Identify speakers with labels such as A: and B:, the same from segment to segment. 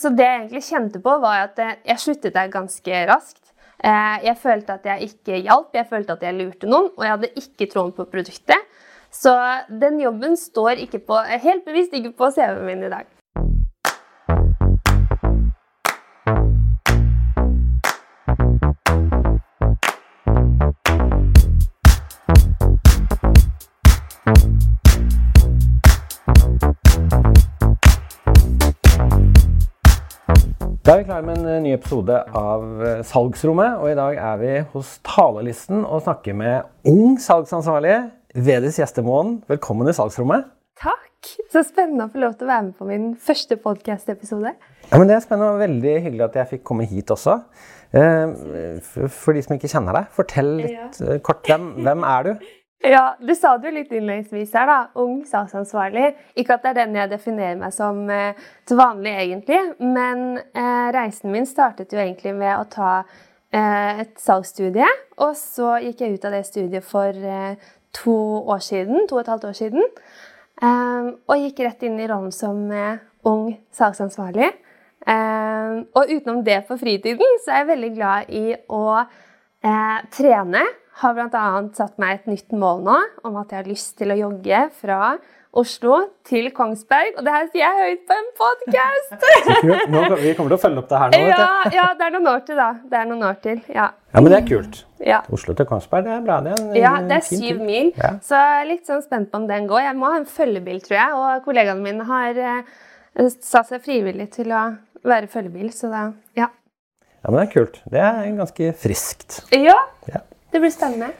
A: så det jeg egentlig kjente på, var at eh, jeg sluttet der ganske raskt. Eh, jeg følte at jeg ikke hjalp, jeg følte at jeg lurte noen, og jeg hadde ikke troen på produktet. Så den jobben står ikke på, helt bevisst ikke på CV-en min i dag.
B: Da er vi klare med en eh, ny episode av eh, Salgsrommet. Og i dag er vi hos Talerlisten og snakker med ung salgsansvarlig Vedis Gjestemoen. Velkommen i Salgsrommet.
A: Takk! Så spennende å få lov til å være med på min første podkast-episode.
B: Ja, men Det er spennende og veldig hyggelig at jeg fikk komme hit også. Eh, for de som ikke kjenner deg, fortell litt kort. Hvem, hvem er du?
A: Ja, Du sa det jo litt innledningsvis her, da. Ung salgsansvarlig. Ikke at det er den jeg definerer meg som eh, til vanlig, egentlig. Men eh, reisen min startet jo egentlig med å ta eh, et salgsstudie. Og så gikk jeg ut av det studiet for eh, to år siden. To og et halvt år siden. Eh, og gikk rett inn i rollen som eh, ung salgsansvarlig. og utenom det på fritiden så er jeg veldig glad i å trene har bl.a. satt meg et nytt mål nå om at jeg har lyst til å jogge fra Oslo til Kongsberg. Og det her sier jeg høyt på en podkast!
B: vi kommer til å følge opp det her nå.
A: Ja, ja, det er noen år til, da. Det er noen år til, ja.
B: ja, Men det er kult. Ja. Oslo til Kongsberg, det er bra. Det er en,
A: ja, det er syv mil. Ja. Så jeg er litt sånn spent på om den går. Jeg må ha en følgebil, tror jeg. Og kollegaene mine har uh, satt seg frivillig til å være følgebil, så da, ja.
B: Ja, men det er kult. Det er ganske friskt.
A: Ja. ja. Det blir spennende.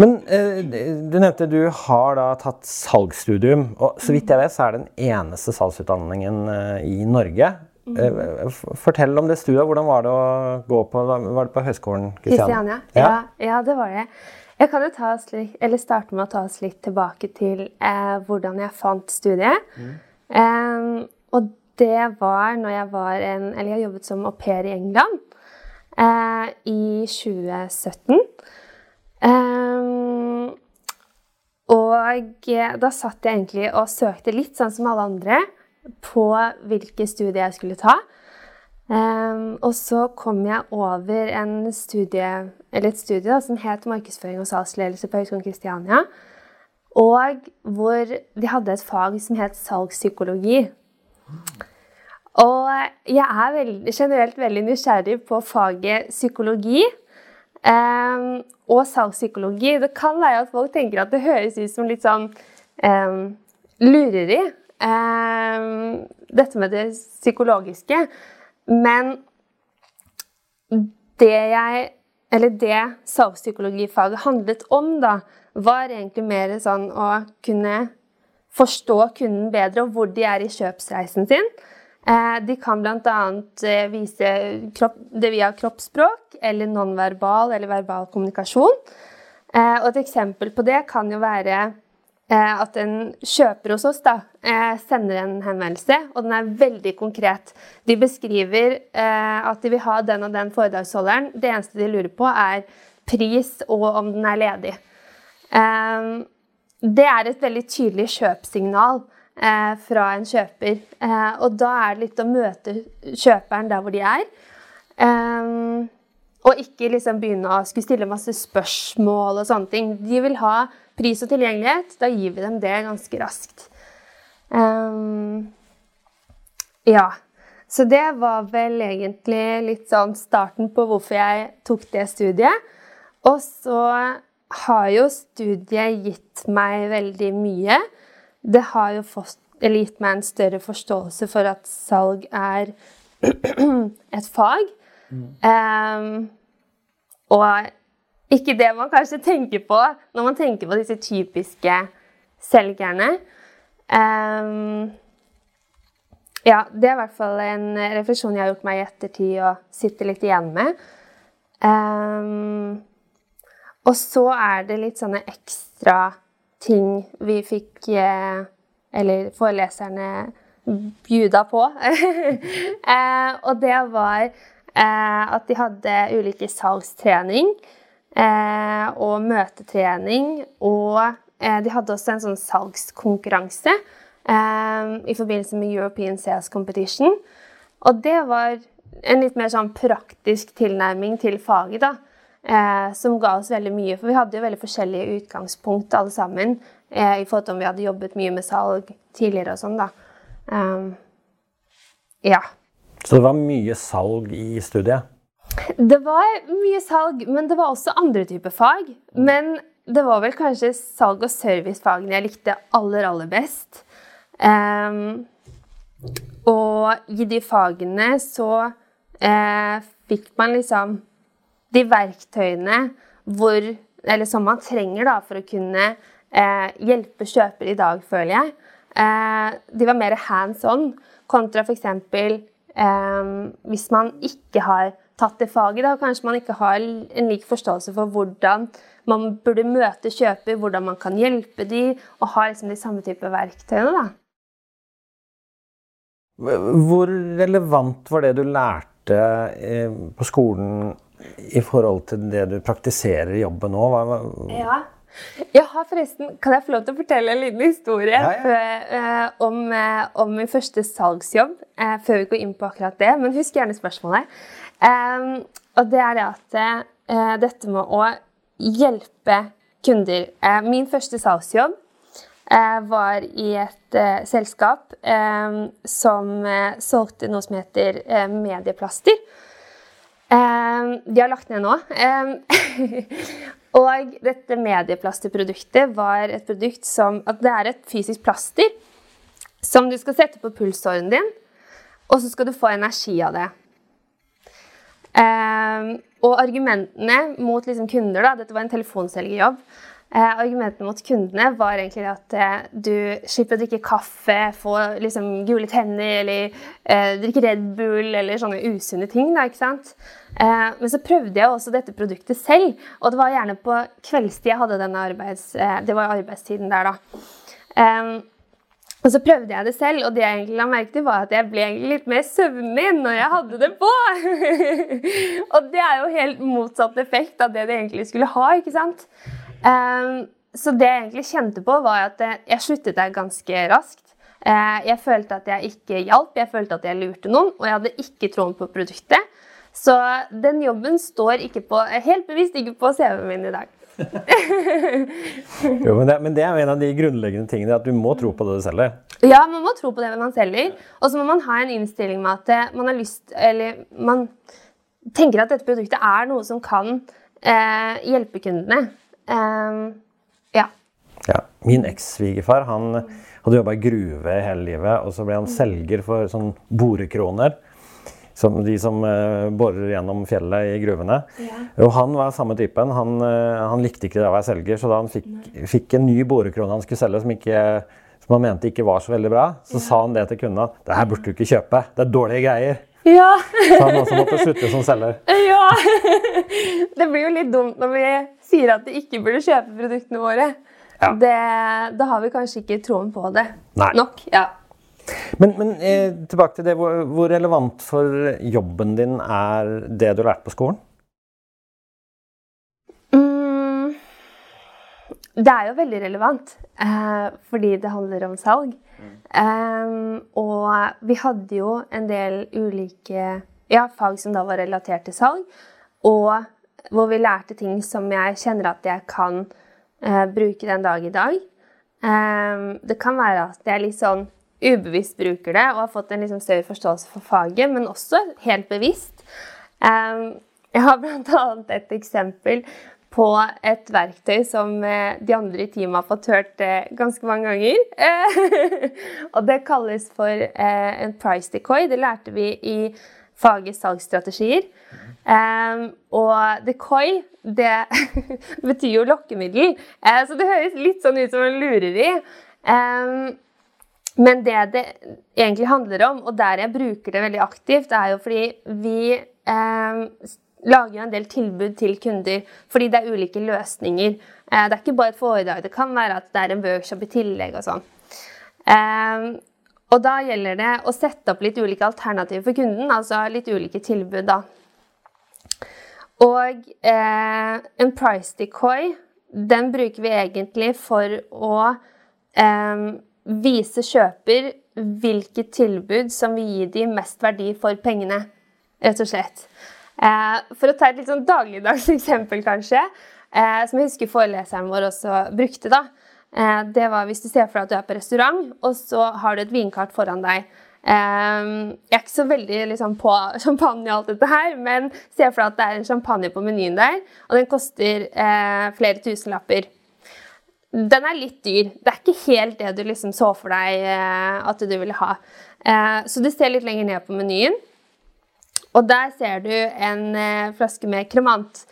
B: Men eh, du nevnte du har da tatt salgsstudium. Og så vidt jeg vet, så er det den eneste salgsutdanningen eh, i Norge. Mm. Fortell om det studiet. Hvordan var det å gå på Var det på Høgskolen
A: Kristiania? Ja. Ja, ja, det var det. Jeg kan jo litt, eller starte med å ta oss litt tilbake til eh, hvordan jeg fant studiet. Mm. Um, og det var når jeg var en Eller jeg jobbet som au pair i England eh, i 2017. Um, og da satt jeg egentlig og søkte litt sånn som alle andre på hvilke studier jeg skulle ta. Um, og så kom jeg over studie, et studie da, som het markedsføring og salgsledelse på Høgskolen Kristiania. Og hvor de hadde et fag som het salgspsykologi. Og jeg er veldig, generelt veldig nysgjerrig på faget psykologi. Um, og salgspsykologi. Det kan være at folk tenker at det høres ut som litt sånn um, lureri. Um, dette med det psykologiske. Men det jeg Eller det salgspsykologifaget handlet om, da, var egentlig mer sånn å kunne forstå kunden bedre, og hvor de er i kjøpsreisen sin. Eh, de kan bl.a. vise vise det via kroppsspråk eller nonverbal eller verbal kommunikasjon. Eh, og et eksempel på det kan jo være at en kjøper hos oss da, sender en henvendelse, og den er veldig konkret. De beskriver at de vil ha den og den foredragsholderen. Det eneste de lurer på, er pris og om den er ledig. Det er et veldig tydelig kjøpsignal eh, fra en kjøper. Eh, og da er det litt å møte kjøperen der hvor de er. Eh, og ikke liksom begynne å skulle stille masse spørsmål og sånne ting. De vil ha pris og tilgjengelighet. Da gir vi dem det ganske raskt. Um, ja. Så det var vel egentlig litt sånn starten på hvorfor jeg tok det studiet. Og så har jo studiet gitt meg veldig mye det har jo fått, gitt meg en større forståelse for at salg er et fag. Mm. Um, og ikke det man kanskje tenker på når man tenker på disse typiske selgerne. Um, ja, det er i hvert fall en refleksjon jeg har gjort meg i ettertid og sitter litt igjen med. Um, og så er det litt sånne ekstra ting vi fikk eh, Eller foreleserne bjuda på. Eh, og det var eh, at de hadde ulike salgstrening og møtetrening. Og de hadde også en sånn salgskonkurranse i forbindelse med European Sales Competition. Og det var en litt mer sånn praktisk tilnærming til faget, da. Eh, som ga oss veldig mye. For vi hadde jo veldig forskjellige utgangspunkt alle sammen. Eh, I forhold til om vi hadde jobbet mye med salg tidligere og sånn, da. Um, ja.
B: Så det var mye salg i studiet?
A: Det var mye salg, men det var også andre typer fag. Men det var vel kanskje salg- og servicefagene jeg likte aller, aller best. Um, og i de fagene så eh, fikk man liksom de verktøyene hvor, som man trenger da, for å kunne eh, hjelpe kjøper i dag, føler jeg. Eh, de var mer hands on kontra f.eks. Eh, hvis man ikke har tatt det faget. Da. Kanskje man ikke har en lik forståelse for hvordan man burde møte kjøper, hvordan man kan hjelpe dem, og ha liksom de samme type verktøyene. da.
B: Hvor relevant var det du lærte eh, på skolen i forhold til det du praktiserer i jobben nå?
A: Hva, Ja. Jeg har forresten, Kan jeg få lov til å fortelle en liten historie
B: ja, ja.
A: Eh, om, eh, om, min første salgsjobb? Eh, før vi går inn på akkurat det. Men husk gjerne spørsmålet. Eh, og det er det at dette med å hjelpe kunder Min første salgsjobb var i et selskap um, som solgte noe som heter medieplaster. Um, de har lagt ned nå. Um, og dette medieplasterproduktet var et produkt som at Det er et fysisk plaster som du skal sette på pulsåren din, og så skal du få energi av det. og argumentene mot liksom, kunder da, Dette var en telefonselgerjobb. Eh, argumentene mot kundene var egentlig at eh, du slipper å drikke kaffe, få liksom, gule tenner eller eh, drikke Red Bull eller sånne usunne ting. Da, ikke sant? Eh, men så prøvde jeg også dette produktet selv, og det var gjerne på kveldstid jeg hadde denne arbeids... Eh, det var arbeidstiden der, da. Eh, og så prøvde jeg det selv, og det jeg egentlig la merke til, var at jeg ble litt mer søvnig når jeg hadde det på. og det er jo helt motsatt effekt av det det egentlig skulle ha. ikke sant? Um, så det jeg egentlig kjente på, var at eh, jeg sluttet der ganske raskt. Uh, jeg følte at jeg ikke hjalp, jeg følte at jeg lurte noen, og jeg hadde ikke troen på produktet. Så den jobben står ikke på, helt bevisst ikke på CV-en min i dag.
B: jo, men det, men det, er jo en av de grunnleggende tingene, at du må tro på det du selger.
A: Ja, man må tro på det man selger. Og så må man ha en innstilling med at eh, man har lyst Eller man tenker at dette produktet er noe som kan eh, hjelpe kundene. Um, ja.
B: ja. Min eks-svigerfar han hadde jobba i gruve hele livet, og så ble han selger for sånn borekroner. Som de som uh, borer gjennom fjellet i gruvene. Ja. Og han var samme typen. Han, uh, han, likte ikke det å være selger, så da han fikk, fikk en ny borekrone han skulle selge som, ikke, som, han mente ikke var så veldig bra, så ja. sa han det til kundene. Det her burde du ikke kjøpe. Det er dårlige greier.
A: Ja.
B: så han også måtte slutte som selger.
A: Ja. Det blir jo litt dumt når vi sier at de ikke burde kjøpe produktene våre. Ja. Det, da har vi kanskje ikke troen på det
B: Nei.
A: nok. Ja.
B: Men, men eh, tilbake til det. Hvor, hvor, relevant for jobben din er det du har lært på skolen?
A: Det er jo veldig relevant, eh, fordi det handler om salg. Mm. Um, og vi hadde jo en del ulike ja, fag som da var relatert til salg. Og hvor vi lærte ting som jeg kjenner at jeg kan eh, bruke den dag i dag. Um, det kan være at jeg litt sånn ubevisst bruker det og har fått en liksom større forståelse for faget, men også helt bevisst. Um, jeg har bl.a. et eksempel på et verktøy som eh, de andre i teamet har fått hørt eh, ganske mange ganger. og det kalles for en price decoy. Det lærte vi i faget salgsstrategier. Um, og decoy, det betyr jo lokkemiddel. Uh, så det høres litt sånn ut som en lureri. Um, men det det egentlig handler om, og der jeg bruker det veldig aktivt, er jo fordi vi um, lager en del tilbud til kunder fordi det er ulike løsninger. Uh, det er ikke bare et foredrag, det kan være at det er en workshop i tillegg og sånn. Um, og da gjelder det å sette opp litt ulike alternativer for kunden, altså litt ulike tilbud, da. Og eh, en price decoy, den bruker vi egentlig for å eh, vise kjøper hvilket tilbud som vil gi de mest verdi for pengene, rett og slett. Eh, for å ta et litt sånn dagligdags eksempel, kanskje, eh, som jeg husker foreleseren vår også brukte. da, eh, Det var hvis du ser for deg at du er på restaurant, og så har du et vinkart foran deg. jeg er ikke så veldig liksom, på champagne og alt dette her, men se for deg at det er en champagne på menyen der, og den koster flere tusenlapper. Den er litt dyr. Det er ikke helt det du liksom så for deg at du ville ha. så du ser litt lenger ned på menyen. Og der ser du en eh, flaske med kremant.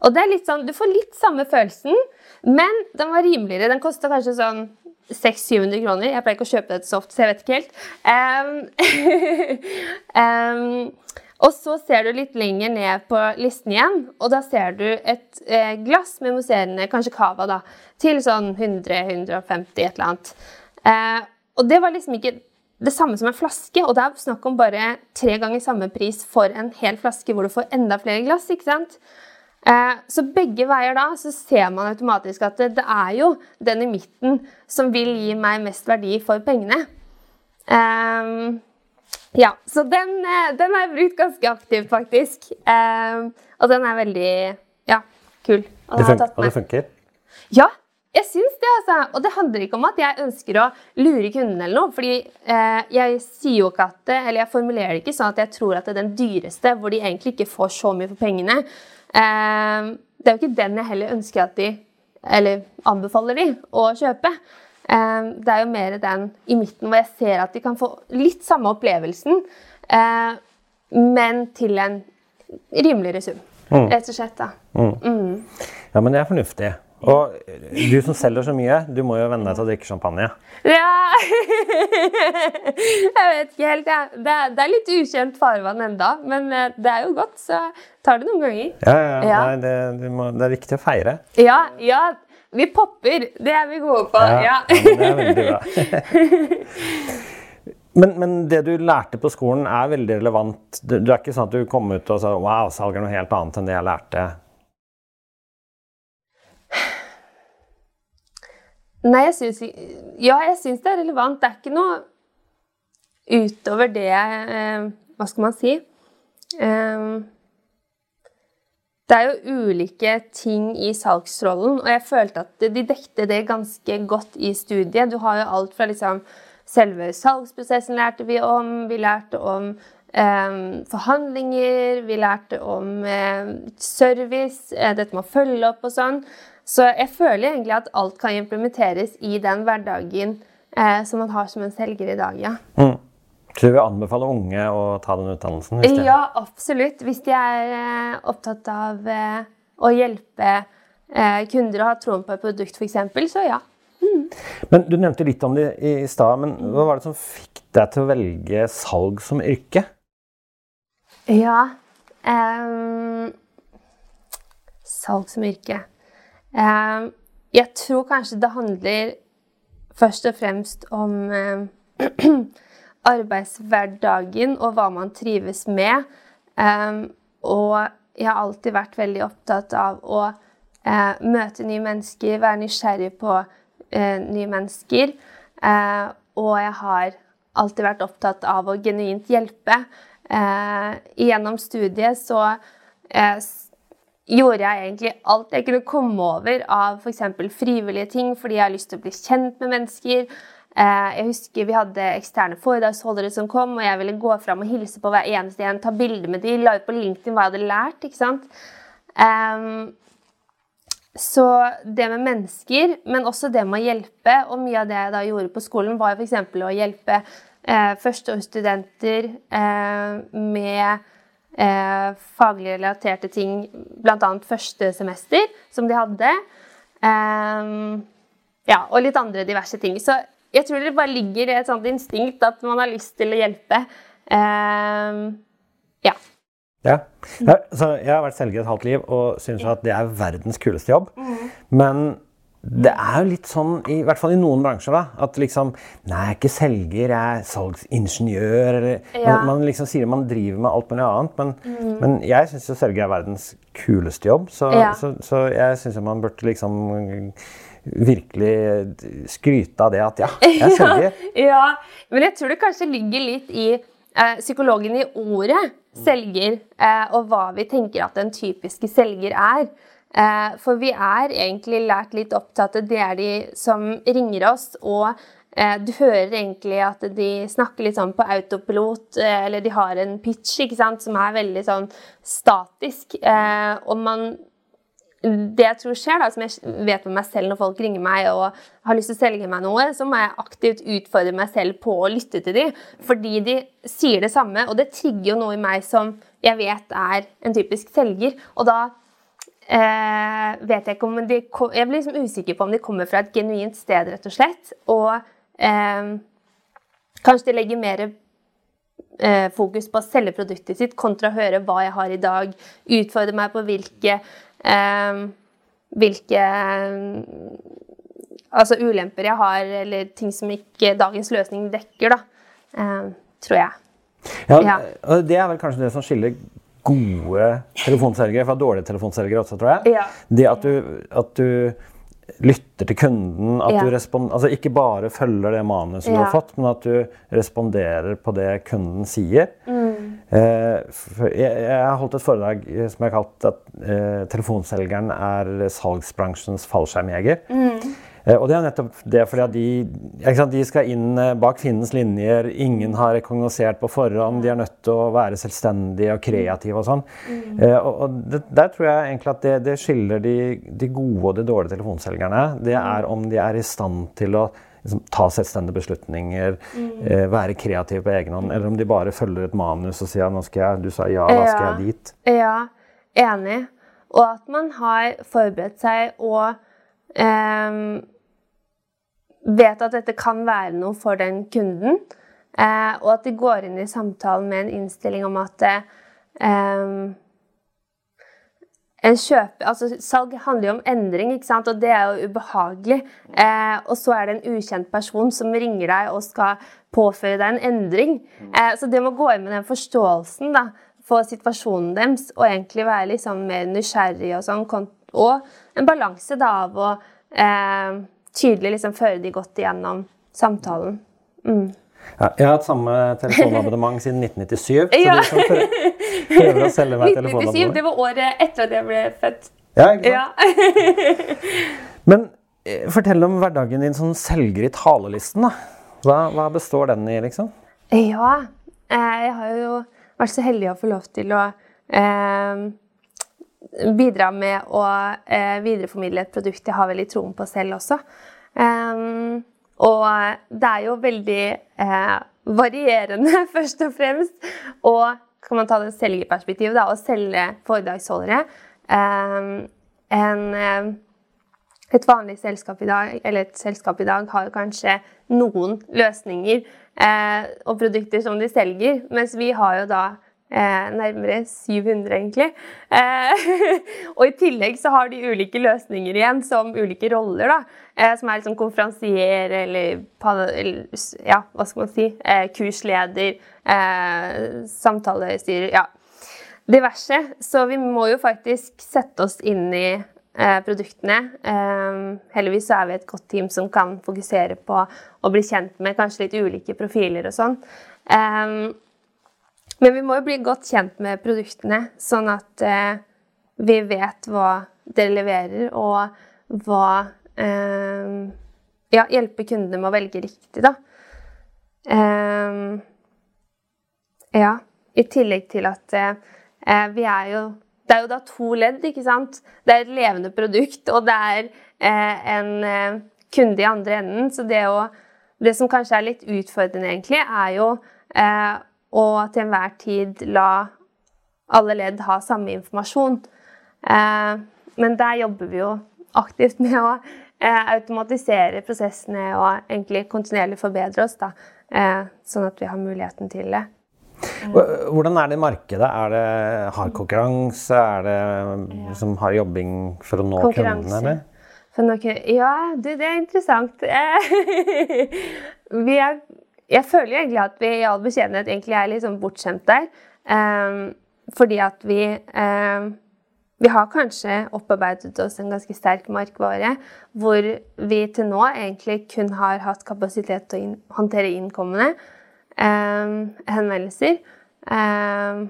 A: Og det er litt sånn, Du får litt samme følelsen, men den var rimeligere. Den kosta kanskje sånn 600-700 kroner. Jeg pleier ikke å kjøpe det så ofte, så jeg vet ikke helt. Um, um, og så ser du litt lenger ned på listen igjen, og da ser du et eh, glass med mousserende, kanskje cava, da, til sånn 100-150 et eller annet. Uh, og det var liksom ikke det samme som en flaske, og det er snakk om bare tre ganger samme pris for en hel flaske hvor du får enda flere glass. ikke sant? Eh, så begge veier da så ser man automatisk at det, det, er jo den i midten som vil gi meg mest verdi for pengene. Eh, ja, så den, eh, den, har jeg brukt ganske aktivt, faktisk. Eh, og den er veldig ja, kul.
B: Og, det, funker, og det funker?
A: Ja, jeg syns det, altså. Og det handler ikke om at jeg ønsker å lure kunden eller noe. fordi eh, jeg sier jo ikke at det, eller jeg formulerer det ikke sånn at jeg tror at det er den dyreste, hvor de egentlig ikke får så mye for pengene. Eh, det er jo ikke den jeg heller ønsker at de, eller anbefaler de, å kjøpe. Eh, det er jo mer den i midten hvor jeg ser at de kan få litt samme opplevelsen, eh, men til en rimeligere sum. Mm. Rett og slett, da. Mm.
B: Mm. Ja, men det er fornuftig. Og du som selger så mye, du må jo venne deg til å drikke champagne.
A: Ja Jeg vet ikke helt, jeg. Det, er, det er litt ukjent farvann enda, men eh, det er jo godt, så tar det noen ganger.
B: Ja, ja, ja. Nei, det, må, det, er viktig å feire.
A: Ja, ja. Vi popper. Det er vi gode på. Ja, ja.
B: det er veldig bra. Men, men, det du lærte på skolen, er veldig relevant. Du, du er ikke sånn at du kom ut og sa wow, salg er noe helt annet enn det jeg lærte
A: Nei, jeg syns Ja, jeg syns det er relevant. Det er ikke noe utover det eh, Hva skal man si? Eh, det er jo ulike ting i salgsrollen, og jeg følte at de dekte det ganske godt i studiet. Du har jo alt fra liksom selve salgsprosessen lærte vi om, vi lærte om eh, forhandlinger, vi lærte om eh, service, eh, dette med å følge opp og sånn. Så jeg føler egentlig at alt kan implementeres i den hverdagen eh, som man har som en selger i dag, ja. Mm.
B: Så du vil anbefale unge å ta den utdannelsen?
A: Hvis Ja, absolutt. Hvis de er eh, opptatt av eh, å hjelpe eh, kunder å ha troen på et produkt, f.eks., så ja. Mm.
B: Men Du nevnte litt om det i stad, men hva var det som fikk deg til å velge salg som yrke?
A: Ja um, Salg som yrke. Ehm, jeg tror kanskje det handler først og fremst om eh, arbeidshverdagen og hva man trives med. Ehm, og jeg har alltid vært veldig opptatt av å eh, møte nye mennesker, være nysgjerrig på eh, nye mennesker. og jeg har alltid vært opptatt av å genuint hjelpe. gjennom studiet så gjorde jeg egentlig alt jeg kunne komme over av f.eks. frivillige ting fordi jeg har lyst til å bli kjent med mennesker. Eh, jeg husker Vi hadde eksterne foredragsholdere som kom, og jeg ville gå fram og hilse på hver eneste en, ta bilder med dem, la ut på LinkedIn hva jeg hadde lært. ikke sant? Um, så det med mennesker, men også det med å hjelpe, og mye av det jeg da gjorde på skolen, var f.eks. å hjelpe eh, førsteårsstudenter eh, med eh, faglig relaterte ting, bl.a. første semester, som de hadde. Eh, ja, og litt andre diverse ting. Så jeg tror det bare ligger i et sånt instinkt at man har lyst til å hjelpe. Eh, ja.
B: Ja. jeg har vært selger et halvt liv og syns at det er verdens kuleste jobb. Mm. Men det er jo litt sånn, i hvert fall i noen bransjer, da, at liksom Nei, jeg er ikke selger, jeg er salgsingeniør. Eller, ja. man, man, liksom sier man driver med alt mulig annet. Men, mm. men jeg syns jo selger er verdens kuleste jobb. Så, ja. så, så jeg syns man burde liksom virkelig skryte av det at ja, jeg selger.
A: ja, men jeg tror det kanskje ligger litt i eh, psykologen i ordet selger, eh, og hva vi tenker at en typiske selger er. Eh, for vi er egentlig lært litt opp til at det er de som ringer oss, og eh, du hører egentlig at de snakker litt sånn på autopilot, eh, eller de har en pitch ikke sant, som er veldig sånn statisk. Og man det jeg tror skjer, da, som jeg vet med meg selv når folk ringer meg og har lyst til å selge meg noe, så må jeg aktivt utfordre meg selv på å lytte til dem. Fordi de sier det samme, og det trigger jo noe i meg som jeg vet er en typisk selger. Og da eh, vet jeg ikke om de Jeg blir liksom usikker på om de kommer fra et genuint sted, rett og slett. Og eh, kanskje de legger mer eh, fokus på å selge produktet sitt kontra å høre hva jeg har i dag, utfordre meg på hvilke eh, hvilke altså ulemper jeg har, eller ting som ikke dagens løsning dekker, da. Eh, tror jeg.
B: Ja, ja, Det er vel kanskje det som skiller gode telefonselgere fra dårlige telefonselgere også, tror jeg.
A: Ja.
B: Det at du, at du lytter til kunden, at
A: Ja.
B: du respon- altså ikke bare følger det manuset du har fått, men at du responderer på det kunden sier.
A: Mm.
B: Eh, jeg, jeg har holdt et foredrag eh, som jeg har kalt at eh, telefonselgeren er salgsbransjens fallskjermjeger.
A: Mm.
B: Eh, og det er nettopp det fordi at de, sant, de skal inn eh, bak finnens linjer. Ingen har rekognosert på forhånd. De er nødt til å være selvstendige og kreative og sånn. Mm. og og det, der tror jeg egentlig at det, det skiller de, de gode og de dårlige telefonselgerne. Det er om de er i stand til å liksom, ta selvstendige beslutninger, mm. være kreative på egen hånd, eller om de bare følger et manus og sier nå skal jeg, du sa ja, da skal jeg dit.
A: Ja, enig. Og at man har forberedt seg og vet at dette kan være noe for den kunden. Eh, og at de går inn i samtalen med en innstilling om at ehm, en kjøpe, altså Salg handler jo om endring, ikke sant? og det er jo ubehagelig. Eh, og så er det en ukjent person som ringer deg og skal påføre deg en endring. Eh, så det må gå inn med den forståelsen da, for situasjonen deres, og egentlig være liksom mer nysgjerrig og sånn. Og en balanse da av å eh, tydelig liksom føre de godt igjennom samtalen. Mm.
B: Ja, jeg har hatt samme telefonabonnement siden 1997. Så
A: Ja.
B: de som prøver, å selge meg
A: 1997,
B: telefonabonnement
A: det var året etter at jeg ble født.
B: Ja, ikke sant?
A: Ja.
B: Men eh, fortell om hverdagen din som selger i talelisten. da. Hva, hva består den i, liksom?
A: Ja, eh, jeg har jo vært så heldig å få lov til å eh, bidra med å eh, videreformidle et produkt jeg har veldig troen på selv også. Eh, og det er jo veldig eh, varierende, først og fremst. Og kan man ta det selgerperspektivet, da, å selge foredragsholdere. Eh, en eh, et vanlig selskap i dag, eller et selskap i dag har kanskje noen løsninger og produkter som de selger, mens vi har jo da eh, nærmere 700, egentlig. Eh, og i tillegg så har de ulike løsninger igjen, som ulike roller, da. Eh, som er liksom konferansier eller, ja, hva skal man si, eh, kursleder, eh, samtalestyrer, ja. Diverse. Så vi må jo faktisk sette oss inn i eh, produktene. Heldigvis så er vi et godt team som kan fokusere på å bli kjent med kanskje litt ulike profiler og sånn. Men vi må jo bli godt kjent med produktene, sånn at eh, vi vet hva dere leverer, og hva eh, Ja, hjelpe kundene med å velge riktig, da. Eh, ja. I tillegg til at eh, vi er jo Det er jo da to ledd, ikke sant? Det er et levende produkt, og det er eh, en eh, kunde i andre enden. Så det å Det som kanskje er litt utfordrende, egentlig, er jo å til enhver tid la alle ledd ha samme informasjon. Eh, men der jobber vi jo aktivt med å eh, automatisere prosessene og egentlig kontinuerlig forbedre oss, da, eh, sånn at vi har muligheten til det.
B: Hvordan er det i markedet? Er det hard konkurranse? Er det som har jobbing for å nå kundene?
A: Ja, du, det er interessant. vi er, jeg føler egentlig at vi i all beskjedenhet egentlig er litt sånn bortskjemt der. Ehm, fordi at vi ehm, vi har kanskje opparbeidet oss en ganske sterk markvare, hvor vi til nå egentlig kun har hatt kapasitet til å håndtere innkommende eh, henvendelser. Eh,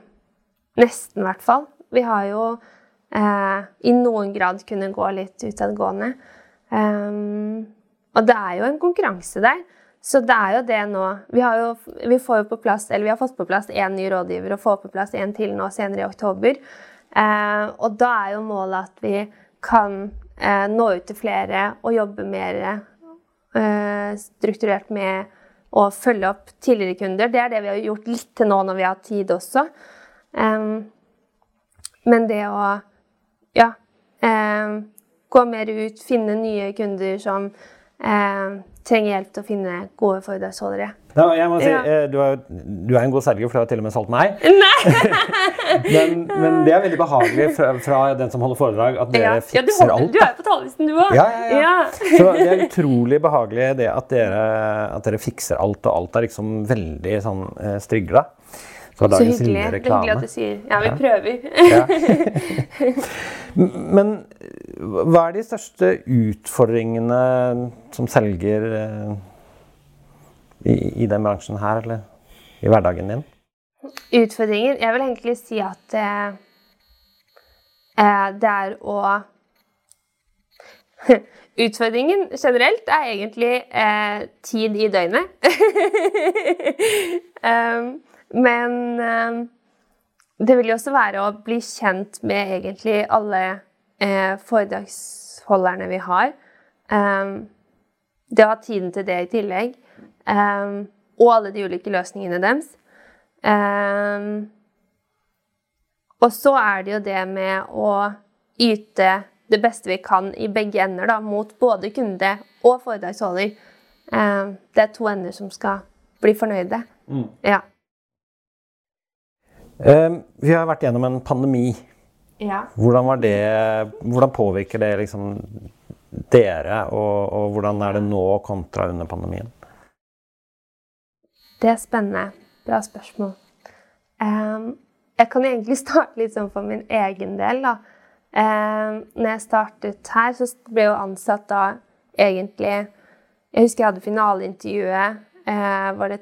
A: nesten, i hvert fall. Vi har jo eh, i noen grad kunnet gå litt utadgående. Eh, og det er jo en konkurranse der. Så det er jo det nå. Vi har jo vi jo plass, vi har fått på plass én ny rådgiver og får på plass en til nå senere i oktober. Eh, og da er jo målet at vi kan eh, nå ut til flere og jobbe mer eh, strukturert med å følge opp tidligere kunder. Det er det vi har gjort litt til nå når vi har tid også. men det å ja gå mer ut, finne nye kunder som trenger hjelp til å finne gode foredragsholdere.
B: Ja, jeg må si, ja. Eh, du, er, du, er, en god selger, for du har til og med solgt meg. men, men, det er veldig behagelig fra, fra, den som holder foredrag, at dere ja. fikser
A: alt. Du er jo på talerlisten, du òg.
B: Ja, ja, Så det er utrolig behagelig det at dere, at dere fikser alt, og alt er liksom veldig sånn eh, strigla.
A: Så, så hyggelig. Er hyggelig at du sier Ja, vi prøver.
B: men hva er de største utfordringene som selger eh, i, i den bransjen her, eller i hverdagen din?
A: Utfordringer Jeg vil egentlig si at eh, eh det er å Utfordringen generelt er egentlig eh, tid i døgnet. um, men um, det vil jo også være å bli kjent med egentlig alle eh, foredragsholderne vi har. Um, det å ha tiden til det i tillegg. Og alle de ulike løsningene deres. Og så er det jo det med å yte det beste vi kan i begge ender, da, mot både kunde og foredragsholder. Det er to ender som skal bli fornøyde. Mm. Ja.
B: Vi har vært gjennom en pandemi. Ja. Hvordan, det, hvordan påvirker det liksom dere, og, og hvordan er det nå kontra under pandemien?
A: Det er spennende. Bra spørsmål. Um, jeg kan egentlig starte litt sånn for min egen del. da. Um, når jeg startet her, så ble jeg jo ansatt da egentlig Jeg husker jeg hadde finaleintervjuet uh, var det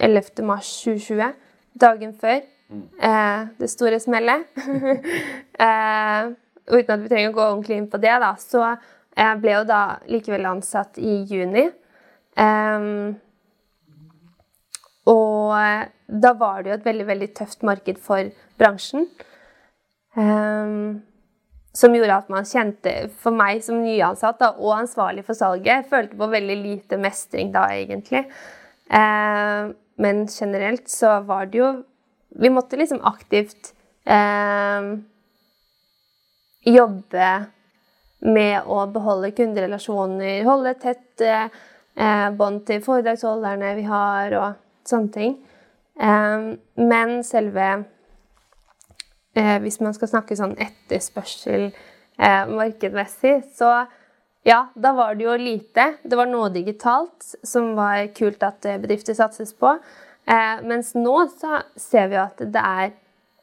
A: 11. mars 2020. Dagen før. Uh, det store smellet. eh, uten at vi trenger å gå ordentlig inn på det, da, så jeg ble jo da likevel ansatt i juni. Um, og eh, da var det jo et veldig, veldig tøft marked for bransjen. Um, som gjorde at man kjente, for meg som nyansatt da, og ansvarlig for salget, følte på veldig lite mestring da, egentlig. Uh, men generelt så var det jo Vi måtte liksom aktivt eh, jobbe med å beholde kunderelasjoner, holde tett eh, bånd til foredragsholderne vi har, og sånne ting. Eh, men selve uh, Hvis man skal snakke sånn etterspørsel uh, markedsmessig, så ja, da var det jo lite. Det var noe digitalt som var kult at eh, bedrifter satses på. Uh, mens nå så ser vi at det er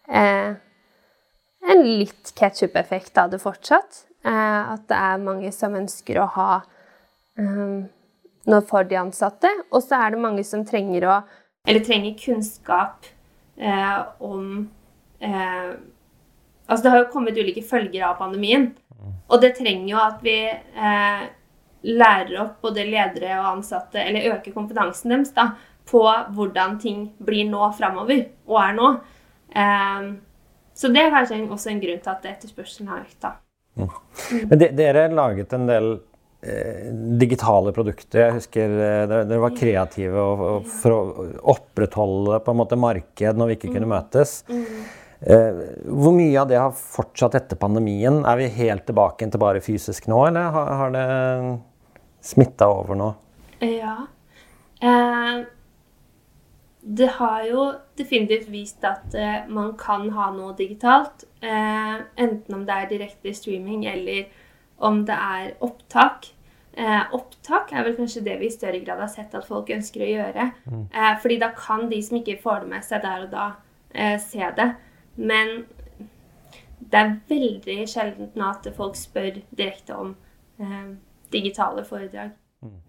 A: en litt ketsjup-effekt av det fortsatt. at det er mange som ønsker å ha um, noe for de ansatte. Og så er det mange som trenger å Eller trenger kunnskap eh, om eh, Altså det har jo kommet ulike følger av pandemien. Og det trenger jo at vi eh, lærer opp både ledere og ansatte, eller øker kompetansen deres da, på hvordan ting blir nå framover, og er nå. Um, så det er kanskje også en grunn til at etterspørselen har økt. da.
B: Mm. Men de, dere laget en del Eh, digitale produkter. Jeg husker eh, dere var kreative og, og for å opprettholde på en måte marked når vi ikke kunne mm. møtes. Eh, hvor mye av det har fortsatt etter pandemien? Er vi helt tilbake til bare fysisk nå, eller har, har det smitta over nå?
A: Ja. Eh, det har jo definitivt vist at eh, man kan ha noe digitalt. Eh, enten om det er direkte streaming eller om det er opptak. Eh, opptak er vel kanskje det vi i større grad har sett at folk ønsker å gjøre. Mm. Eh, fordi da kan de som ikke får det med seg der og da, eh, se det. Men det er veldig sjeldent nå at folk spør direkte om eh, digitale foredrag.
B: Mm.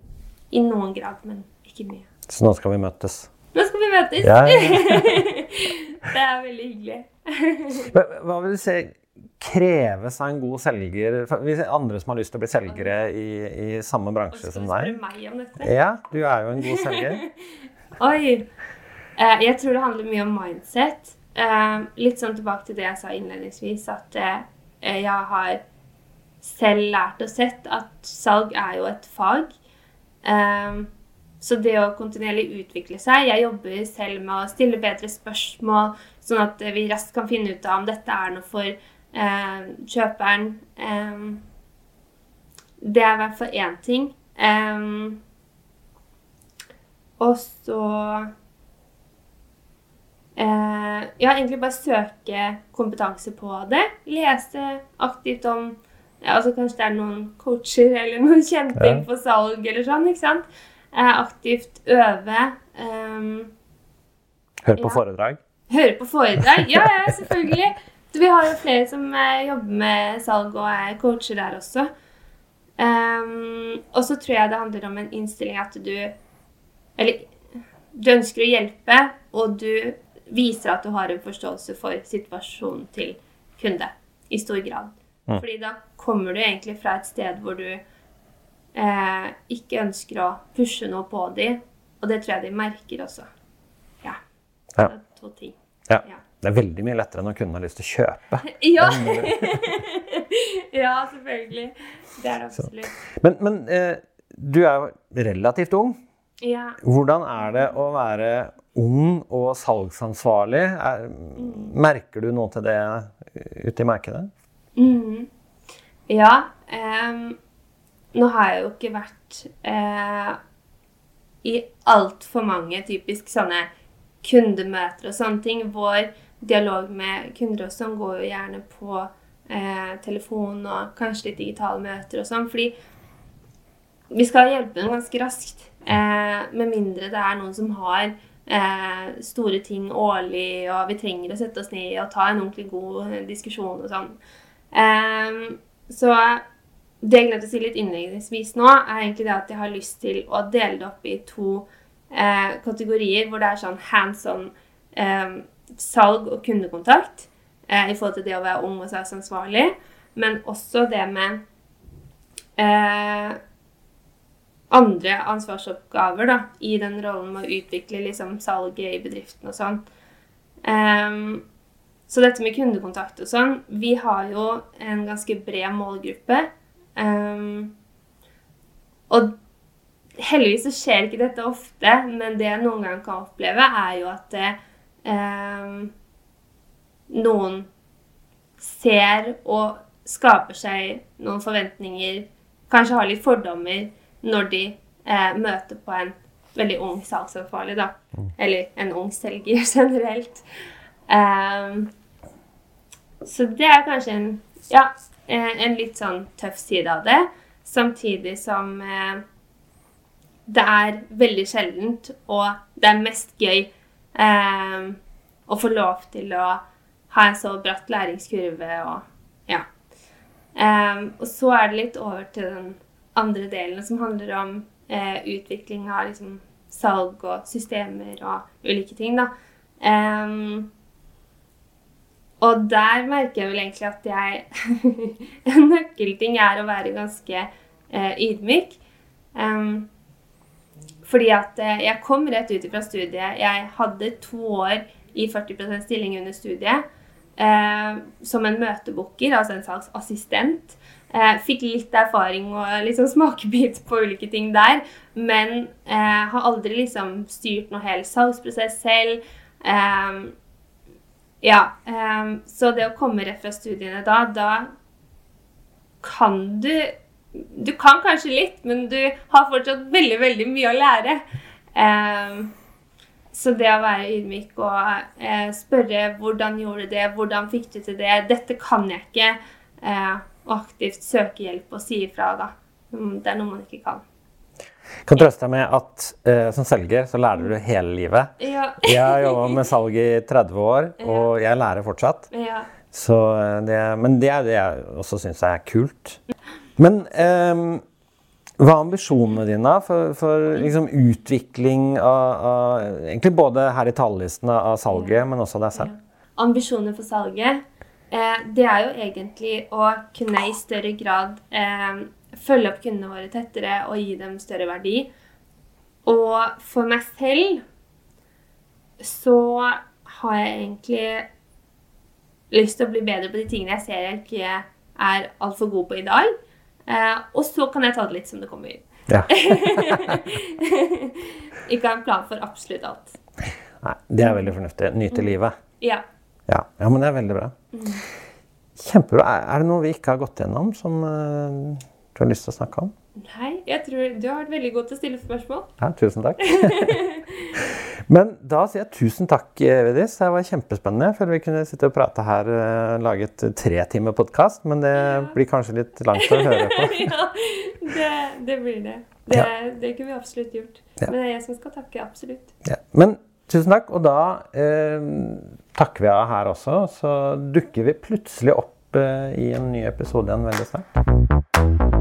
A: I noen grad, men ikke mye.
B: Så nå skal vi møtes.
A: Nå skal vi møtes!
B: Ja, ja.
A: det er veldig hyggelig.
B: Hva vil du si kreves av en god selger? Hvis andre som har lyst til å bli selgere i, i samme bransje
A: som deg?
B: skal
A: du spørre meg om dette.
B: Ja, du er jo en god selger.
A: Oi! Eh, jeg tror det handler mye om mindset. Eh, litt sånn tilbake til det jeg sa innledningsvis, at eh, jeg har selv lært og sett at salg er jo et fag. Så det å kontinuerlig utvikle seg Jeg jobber selv med å stille bedre spørsmål, sånn at vi raskt kan finne ut av om dette er noe for eh, kjøperen. Eh, det er i hvert fall én ting. Eh, og så eh, Ja, egentlig bare søke kompetanse på det. Lese aktivt om ja, altså Kanskje det er noen coacher eller noen kjemping
B: Ja.
A: på salg eller sånn. ikke sant? Aktivt øve. Um,
B: Hør på
A: Ja.
B: foredrag.
A: Høre på foredrag? Ja, ja, selvfølgelig. Vi har jo flere som eh, jobber med salg og er coacher der også. Um, og så tror jeg det handler om en innstilling at du Eller du ønsker å hjelpe, og du viser at du har en forståelse for situasjonen til kunde i stor grad.
B: Mm.
A: Fordi da kommer du egentlig fra et sted hvor du eh, ikke ønsker å pushe noe på dem, og det tror jeg de merker også. Ja.
B: Ja.
A: Det er to ting.
B: Ja.
A: Ja.
B: Det er veldig mye lettere enn å kunne ha lyst til å kjøpe.
A: Ja! ja, selvfølgelig. Det er det absolutt.
B: Men, men eh, du er jo relativt ung.
A: Ja.
B: Hvordan er det å være ung og salgsansvarlig? Er, merker du noe til det ute i markedet?
A: Mm. Ja. em, nå har jeg jo ikke vært eh, i altfor mange typisk sånne kundemøter og sånne ting. Vår dialog med kunder og sånn går jo gjerne på eh, telefon og kanskje litt digitale møter og sånn. Fordi vi skal hjelpe dem ganske raskt. Eh, med mindre det er noen som har eh, store ting årlig, og vi trenger å sette oss ned og ta en ordentlig god diskusjon og sånn. Eh, så det jeg glemte å si litt innledningsvis nå, er egentlig det at jeg har lyst til å dele det opp i to eh, kategorier, hvor det er sånn hands on eh, salg og kundekontakt eh, i forhold til det å være ung og salgsansvarlig, men også det med eh, andre ansvarsoppgaver da, i den rollen med å utvikle liksom, salget i bedriften og sånn. Ehm, så dette med kundekontakt og sånn Vi har jo en ganske bred målgruppe. Ehm, og heldigvis så skjer ikke dette ofte, men det jeg noen ganger kan oppleve, er jo at ehm, noen ser og skaper seg noen forventninger, kanskje har litt fordommer, når de eh, møter på en veldig ung salgsansvarlig, da. Eller en ung selger generelt. Ehm, så det er kanskje en, ja, eh, en litt sånn tøff side av det. Samtidig som eh, det er veldig sjeldent, og det er mest gøy eh, å få lov til å ha en så bratt læringskurve og ja. Eh, og så er det litt over til den andre delen som handler om eh, utvikling av liksom, salg og systemer og ulike ting. da. Ehm, og der merker jeg vel egentlig at jeg En nøkkelting er å være ganske eh, ydmyk. Um, fordi at eh, jeg kom rett ut fra studiet. Jeg hadde to år i 40% stilling under studiet. Eh, som en møtebooker, altså en slags assistent. Eh, fikk litt erfaring og liksom smakebit på ulike ting der. Men eh, har aldri liksom styrt noe hel salgsprosess selv. Eh, ja. Um, så det å komme rett fra studiene da, da kan du Du kan kanskje litt, men du har fortsatt veldig, veldig mye å lære. Um, så det å være ydmyk og uh, spørre hvordan gjorde du det, hvordan fikk du til det, dette kan jeg ikke. uh, og aktivt søke hjelp og si ifra, da. Mm, Det er noe man ikke kan.
B: Kan trøste deg med at uh, som selger så lærer du hele livet.
A: Ja.
B: Jeg har jobba med salg i 30 år, og jeg lærer fortsatt.
A: ja.
B: Så eh, det, men det er det jeg også syns er kult. Men um, hva er ambisjonene dine for, for liksom, utvikling av, av, Egentlig både her i talerlisten av salget, men også deg selv?
A: Ambisjoner for salget, eh, det er jo egentlig å kunne i større grad eh, følge opp kundene våre tettere og gi dem større verdi. Og for meg selv så har jeg egentlig lyst til å bli bedre på de tingene jeg ser jeg ikke er altfor god på i dag. Eh, og så kan jeg ta det litt som det kommer.
B: Ja.
A: ikke ha en plan for absolutt alt.
B: Nei, det er veldig fornuftig. Nyte livet.
A: Ja.
B: Ja, ja men det er veldig bra. Kjempebra. Er, det noe vi ikke har gått gjennom som eh, du har lyst til å snakke om?
A: Nei, jeg tror du har vært veldig god til å stille spørsmål.
B: Ja, tusen takk. Men da sier jeg tusen takk, Vedis. Det var kjempespennende. Jeg føler vi kunne sitte og prate her, og lage et tre timer podkast, men det blir kanskje litt langt å høre på.
A: ja, det, det blir det. Det, det kunne vi absolutt gjort.
B: Ja.
A: Men det er jeg som skal takke, absolutt.
B: Ja. Men tusen takk. Og da eh, takker vi av her også. Så dukker vi plutselig opp eh, i en ny episode igjen veldig snart.